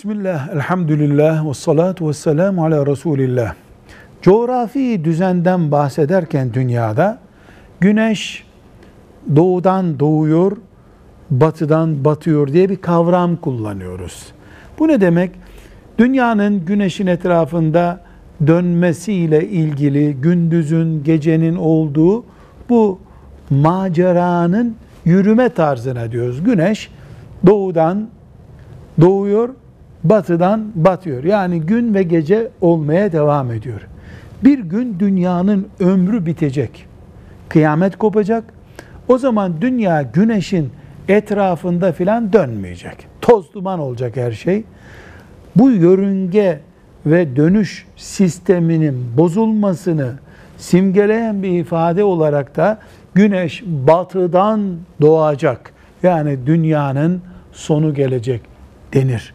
Bismillah, elhamdülillah, ve salatu ve selamu ala Resulillah. Coğrafi düzenden bahsederken dünyada güneş doğudan doğuyor, batıdan batıyor diye bir kavram kullanıyoruz. Bu ne demek? Dünyanın güneşin etrafında dönmesiyle ilgili gündüzün, gecenin olduğu bu maceranın yürüme tarzına diyoruz. Güneş doğudan doğuyor, batıdan batıyor. Yani gün ve gece olmaya devam ediyor. Bir gün dünyanın ömrü bitecek. Kıyamet kopacak. O zaman dünya güneşin etrafında filan dönmeyecek. Toz duman olacak her şey. Bu yörünge ve dönüş sisteminin bozulmasını simgeleyen bir ifade olarak da güneş batıdan doğacak. Yani dünyanın sonu gelecek denir.